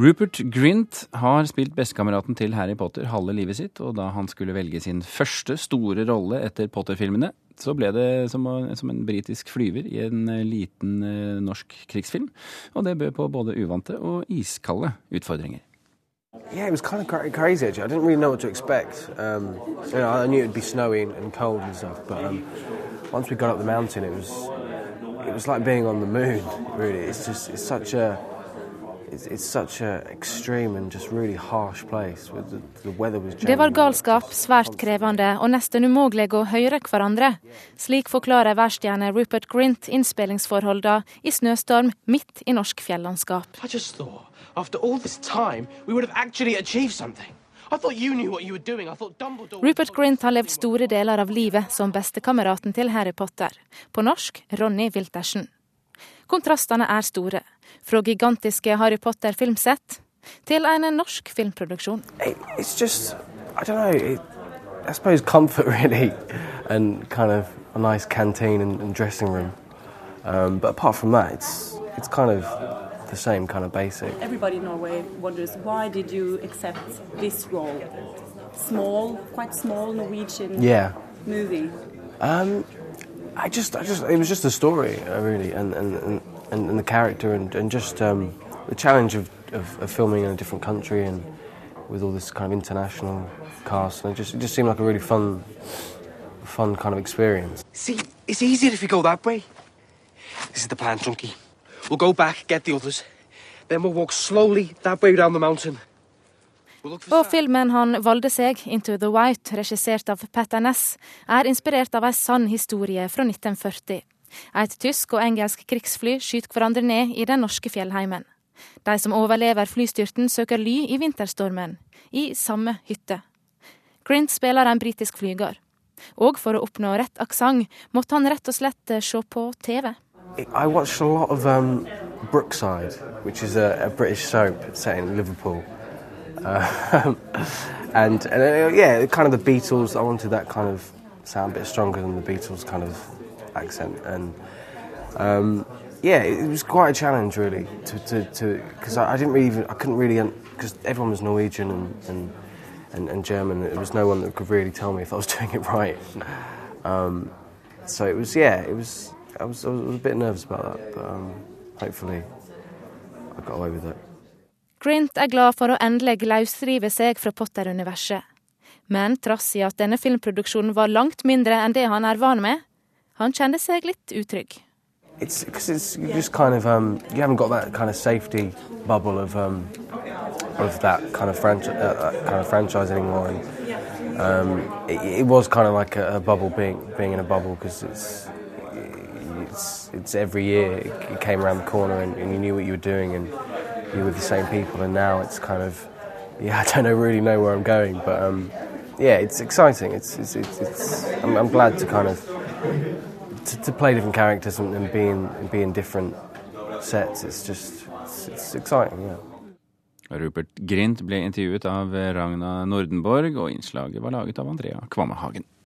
Rupert Grint har spilt bestekameraten til Harry Potter halve livet sitt, og da han skulle velge sin første store rolle etter Potter-filmene, så ble det som, en britisk flyver i en eh, liten eh, norsk krigsfilm. Og det bød på både uvante og iskalde utfordringer. Yeah, it was kind of crazy actually. I didn't really know what to expect. Um, you know, I knew it'd be snowy and cold and stuff, but um, once we got up the mountain, it was it was like being on the moon. Really, it's just it's such a det var galskap, svært krevende og nesten umulig å høre hverandre. Slik forklarer værstjerne Rupert Grint innspillingsforholdene i snøstorm midt i norsk fjellandskap. Rupert Grint har levd store deler av livet som bestekameraten til Harry Potter. På norsk Ronny Wiltersen. Kontrastene er store. Fra gigantiske Harry Potter-filmsett til en norsk filmproduksjon. Just, know, it, comfort really, kind of nice and, and. Um, but apart from that, it's it's kind of the same kind of basic. Everybody in Norway wonders why did you accept this role? Small, quite small Norwegian yeah. movie. Um, I just, I just, it was just a story, uh, really, and and, and, and the character, and, and just um, the challenge of, of, of, filming in a different country and with all this kind of international cast, and it just, it just seemed like a really fun, fun kind of experience. See, it's easier if you go that way. This is the plan, Chunky. We'll go back, get the others, then we'll walk slowly that way down the mountain. Og filmen han valgte seg, 'Into the White', regissert av Petter Ness, er inspirert av ei sann historie fra 1940. Et tysk og engelsk krigsfly skyter hverandre ned i den norske fjellheimen. De som overlever flystyrten, søker ly i vinterstormen, i samme hytte. Grint spiller en britisk flyger. Og for å oppnå rett aksent måtte han rett og slett se på TV. I watched a lot of um, Brookside, which is a, a British soap set in Liverpool. Uh, and, and uh, yeah, kind of the Beatles. I wanted that kind of sound a bit stronger than the Beatles kind of accent, and um, yeah, it was quite a challenge really to to because I, I, didn't really even I couldn't really because everyone was Norwegian and, and and, and German. There was no one that could really tell me if I was doing it right. Um, so it was yeah, it was I was I was a bit nervous about that, but um, hopefully I got away with it. Grint er glad for å endelig løsrive seg fra Potter-universet. Men trass i at denne filmproduksjonen var langt mindre enn det han er van med, han utrygg. It's because it's just kind of um, you haven't got that kind of safety bubble of um, of that kind of franchise uh, kind of franchise anymore. And, um, it, it, was kind of like a, a bubble being being in a bubble because it's it's it's every year it came around the corner and, and you knew what you were doing and be with the same people, and now it's kind of yeah, I don't know, really know where I'm going, but um, yeah, it's exciting. It's, it's, it's, it's I'm, I'm, glad to kind of to, to play different characters and, and be in, be in different sets. It's just it's, it's exciting. Yeah. Rupert Grint ble intervjuet av Ragna Nordenborg, og innslaget var laget av Andrea Kvammehagen.